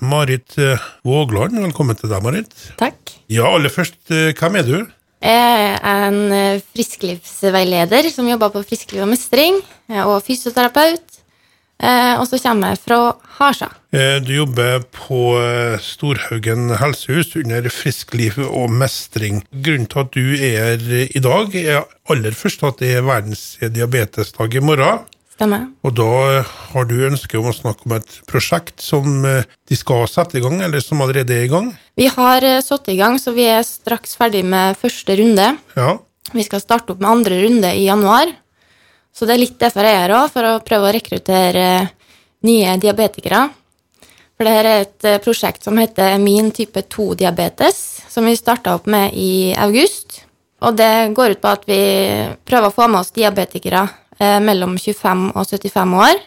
Marit eh, Vågland, velkommen til deg, Marit. Takk. Ja, aller først, eh, hvem er du? Jeg er en eh, frisklivsveileder som jobber på Friskliv og mestring, og fysioterapeut. Og så kommer jeg fra Harsa. Du jobber på Storhaugen helsehus under Friskliv og mestring. Grunnen til at du er her i dag, er aller først at det er verdens diabetesdag i morgen. Stemmer. Og da eh, har du ønske om å snakke om et prosjekt som eh, de skal sette i gang, eller som allerede er i gang. Vi har eh, satt i gang, så vi er straks ferdig med første runde. Ja. Vi skal starte opp med andre runde i januar. Så det er litt derfor jeg er her òg, for å prøve å rekruttere nye diabetikere. For det her er et prosjekt som heter Min type 2-diabetes, som vi starta opp med i august. Og det går ut på at vi prøver å få med oss diabetikere mellom 25 og 75 år,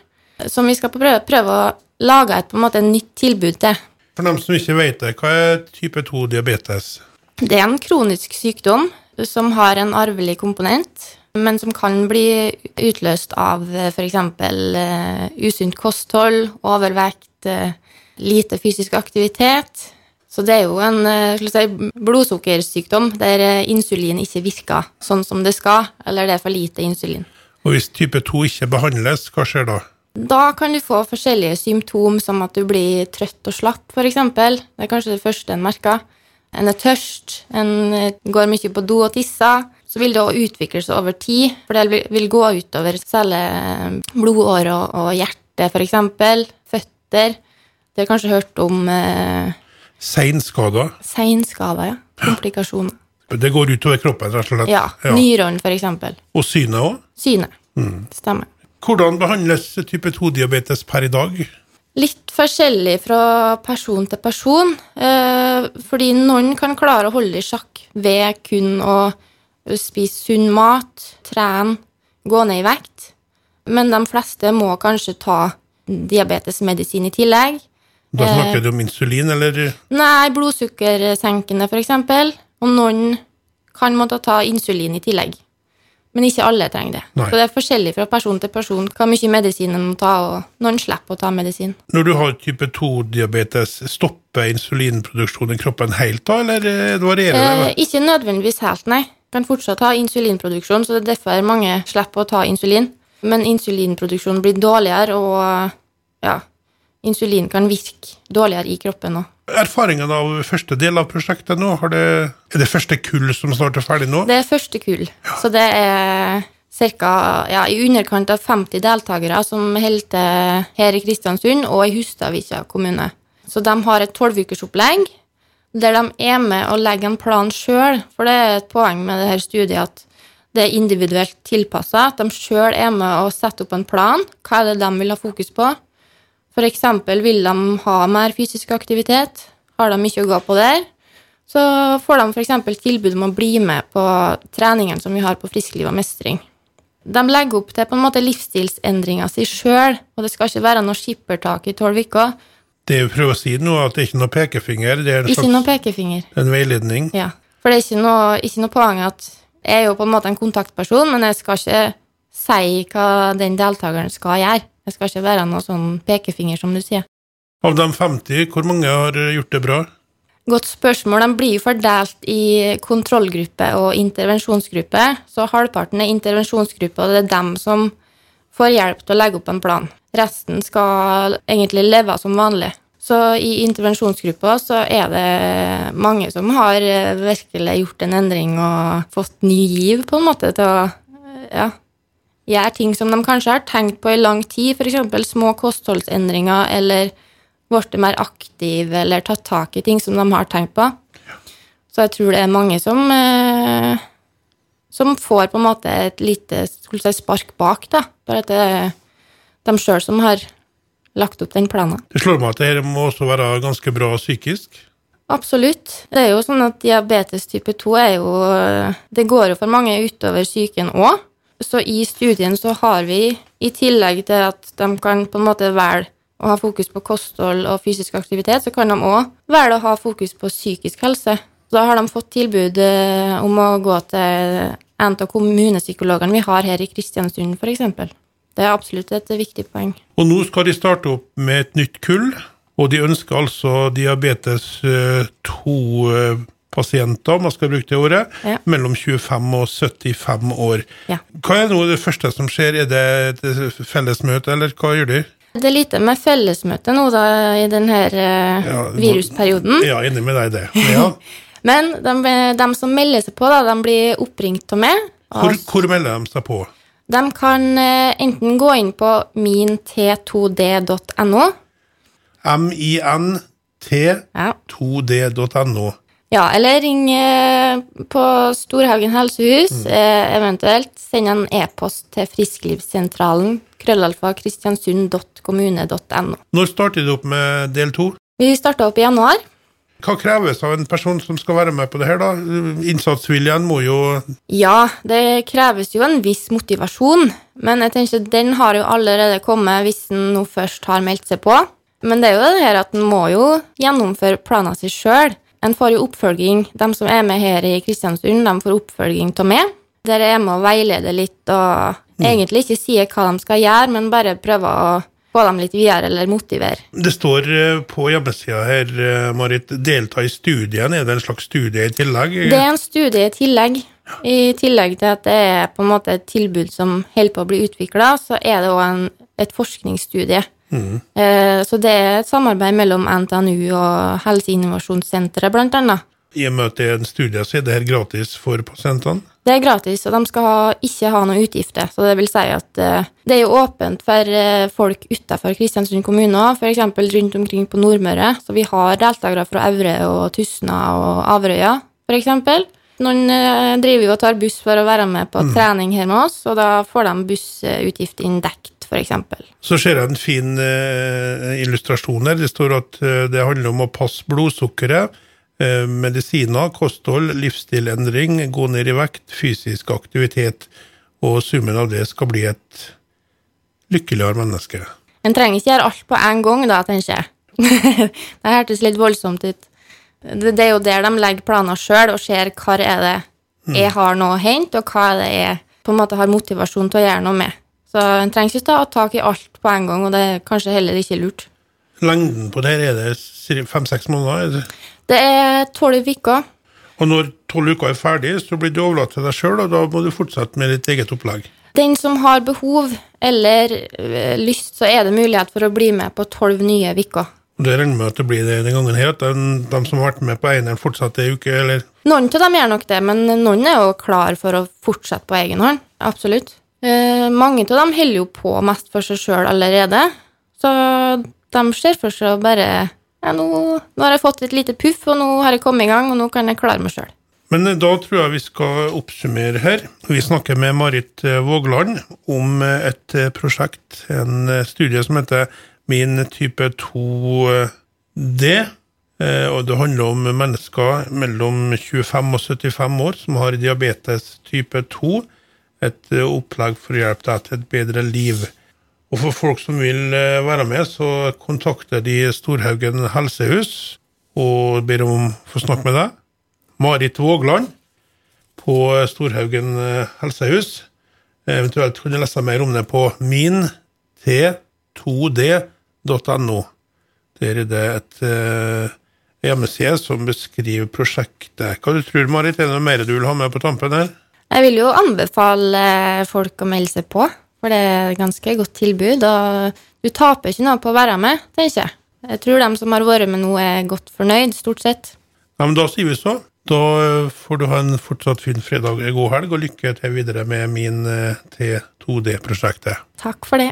som vi skal prøve, prøve å lage et på en måte nytt tilbud til. For dem som ikke vet det, hva er type 2 diabetes? Det er en kronisk sykdom som har en arvelig komponent, men som kan bli utløst av f.eks. Uh, usunt kosthold, overvekt, uh, lite fysisk aktivitet. Så det er jo en eh, si, blodsukkersykdom der eh, insulin ikke virker sånn som det skal, eller det er for lite insulin. Og hvis type 2 ikke behandles, hva skjer da? Da kan du få forskjellige symptom, som at du blir trøtt og slapp, f.eks. Det er kanskje det første en merker. En er tørst, en eh, går mye på do og tisser. Så vil det også utvikle seg over tid, for det vil- gå utover særlig blodåret og, og hjerte, f.eks. Føtter. Du har kanskje hørt om eh, Seinskader. seinskader, ja. Komplikasjoner. Det går utover kroppen, rett og slett. Ja. Nyrene, f.eks. Og synet òg. Synet. Stemmer. Hvordan behandles type 2-diabetes per i dag? Litt forskjellig fra person til person. Eh, fordi noen kan klare å holde i sjakk ved kun å spise sunn mat, trene, gå ned i vekt. Men de fleste må kanskje ta diabetesmedisin i tillegg. Da Eh. snakker du om insulin, eller Nei, blodsukkersenkende, eksempel. Og noen kan måtte ta insulin i tillegg. Men ikke alle trenger det. Nei. Så det er forskjellig fra person til person hva mye medisin en må ta, og noen slipper å ta medisin. Når du har type 2-diabetes, stopper insulinproduksjonen i kroppen helt da, eller varierer det Eh, ikke nødvendigvis helt, nei. Kan fortsatt ha insulinproduksjon, så det er derfor mange slipper å ta insulin. Men insulinproduksjonen blir dårligere, og ja, insulin kan virke dårligere i kroppen òg. Erfaringen av første del av prosjektet nå, har det, er det første kull som snart er ferdig nå? Det er første kull, så det er ca. Ja, i underkant av 50 deltakere som holder til her i Kristiansund og i Hustadvika kommune. Så de har et tolvukersopplegg der de er med og legger en plan sjøl, for det er et poeng med dette studiet at det er individuelt tilpassa, at de sjøl er med og setter opp en plan. Hva er det de vil ha fokus på? Eksempel vil de ha mer fysisk aktivitet. Har de mye å gå på der, så får de f.eks. tilbud om å bli med på treningen som vi har på Friskliv og mestring. De legger opp til på en måte livsstilsendringa si sjøl, og det skal ikke være noe skippertak i tolv uker. Det jeg prøver å si nå, er at det er ikke noe pekefinger, det er en Ikke noe pekefinger. en veiledning. Ja. For det er ikke noe, ikke noe poeng at jeg er jo på en måte en kontaktperson, men jeg skal ikke si hva den deltakeren skal gjøre. Jeg skal ikke være noe sånn pekefinger, som du sier. Av de 50, hvor mange har gjort det bra? Godt spørsmål. De blir jo fordelt i kontrollgruppe og intervensjonsgruppe. Så halvparten er intervensjonsgruppe, og det er dem som får hjelp til å legge opp en plan. Resten skal egentlig leve som vanlig. Så i intervensjonsgruppa så er det mange som har virkelig gjort en endring og fått ny giv, på en måte, til å ja, gjøre ting som de kanskje har tenkt på i lang tid, f.eks. små kostholdsendringer eller blitt mer aktive eller tatt tak i ting som de har tenkt på. Så jeg tror det er mange som eh, som får på en måte et lite si, spark bak, da. Bare at det er de sjøl som har lagt opp den planen. Det slår meg at det må også være ganske bra psykisk. Absolutt. Det er jo sånn at diabetes type 2 er jo Det går jo for mange utover psyken òg. Så i studien så har vi, i tillegg til at de kan på en måte velge å ha fokus på kosthold og fysisk aktivitet, så kan de òg velge å ha fokus på psykisk helse. Da har de fått tilbud eh, om å gå til en av kommunepsykologene vi har her i Kristiansund, f.eks. Det er absolutt et viktig poeng. Og nå skal de starte opp med et nytt kull. Og de ønsker altså diabetes 2-pasienter, om man skal bruke det ordet, Ja. mellom 25 og 75 år. Ja. Hva er nå det første som skjer? Er det et fellesmøte, eller hva gjør de? Det er lite med fellesmøte nå da, i denne Ja, virusperioden. Ja, enig med deg det. Ja. Men de, de som melder seg på, da, de blir oppringt av meg. Hvor, hvor melder de seg på? De kan eh, enten gå inn på mint2d.no. min-t2d.no. Ja, eller ring eh, på Storhaugen helsehus, mm. eventuelt send en e-post til frisklivssentralen krøllalfa kristiansund.kommune.no. Når starter du opp med del to? Vi starter opp i januar. Hva kreves av en person som skal være med på det her, da? Innsatsviljen må jo Ja, det kreves jo en viss motivasjon, men jeg tenker den har jo allerede kommet hvis en nå først har meldt seg på. Men det er jo det her at en må jo gjennomføre planen sin sjøl. En får jo oppfølging. De som er med her i Kristiansund, de får oppfølging av meg. Der jeg er med å veilede litt og egentlig ikke sier hva de skal gjøre, men bare prøve å få dem litt videre eller motivere. Det står eh, på hjemmesida her, eh, Marit, delta i studien. Er det en slags studie i tillegg? Det er en studie i tillegg. I tillegg til at det er på en måte et tilbud som holder på å bli utvikla, så er det òg et forskningsstudie. Eh, Så det er et samarbeid mellom NTNU og Helseinnovasjonssenteret, blant annet. I og med at det er en studie, så er det her gratis for pasientene? Det er gratis, og de skal ha, ikke ha noen utgifter. Så det vil si at eh, det er åpent for eh, folk utenfor Kristiansund kommune òg, f.eks. rundt omkring på Nordmøre. Så vi har deltakere fra Aure og Tustna og Averøya, f.eks. Noen driver jo og tar buss for å være med på trening her med oss, og da får de bussutgiftene dekt, f.eks. Så ser jeg en fin eh, illustrasjon her. Det står at eh, det handler om å passe blodsukkeret, eh, medisiner, kosthold, livsstilendring, gå ned i vekt, fysisk aktivitet, og summen av det skal bli et lykkeligere menneske. En trenger ikke gjøre alt på en gang, da, tenker jeg. det hørtes litt voldsomt ut. Det, det er jo der de legger planer sjøl og ser hva er det jeg har nå å hente, og hva er det jeg på en måte har motivasjon til å gjøre noe med. Så en trenger ikke ta tak i alt på en gang, og det er kanskje heller ikke lurt. Lengden på det her er det fem-seks måneder. er det? Det er tolv uker. Og når tolv uker er ferdig, så blir du overlatt til deg sjøl, og da må du fortsette med ditt eget opplegg. Den som har behov eller øh, lyst, så er det mulighet for å bli med på tolv nye uker. Det regner med at det blir det den gangen her, at de, de som har vært med på eneren, fortsetter ei uke, eller Noen av dem gjør nok det, men noen er jo klar for å fortsette på egen hånd. Absolutt. Eh, mange av dem holder jo på mest for seg sjøl allerede, så de ser for seg bare ja, nå, nå har jeg fått et lite puff, og nå har jeg kommet i gang, og nå kan jeg klare meg sjøl. Men eh, da tror jeg vi skal oppsummere her. Vi snakker med Marit eh, Vågland om eh, et prosjekt, en studie som heter Min type 2D. eh, Og det handler om mennesker mellom 25 og 75 år som har diabetes type 2. Et eh, opplegg for å hjelpe deg til et bedre liv. Og for folk som vil eh, være med, så kontakter de Storhaugen helsehus og ber om å få snakke med deg. Marit Vågland på Storhaugen eh, helsehus. Eventuelt kan du lese mer om det på min-t2d.no. Der er det et hjemmeside som beskriver prosjektet. Hva du tror Marit? Er det noe mer du vil ha med på tampen her? Jeg vil jo anbefale folk å melde seg på, for det er et ganske godt tilbud, og du taper ikke noe på å være med, tenker jeg. Jeg tror de som har vært med nå, er godt fornøyd, stort sett. Ja, men Da sier vi så. Da eh, får du ha en fortsatt fin fredag, god helg, og lykke til videre med min eh, T2D-prosjektet. Takk for det.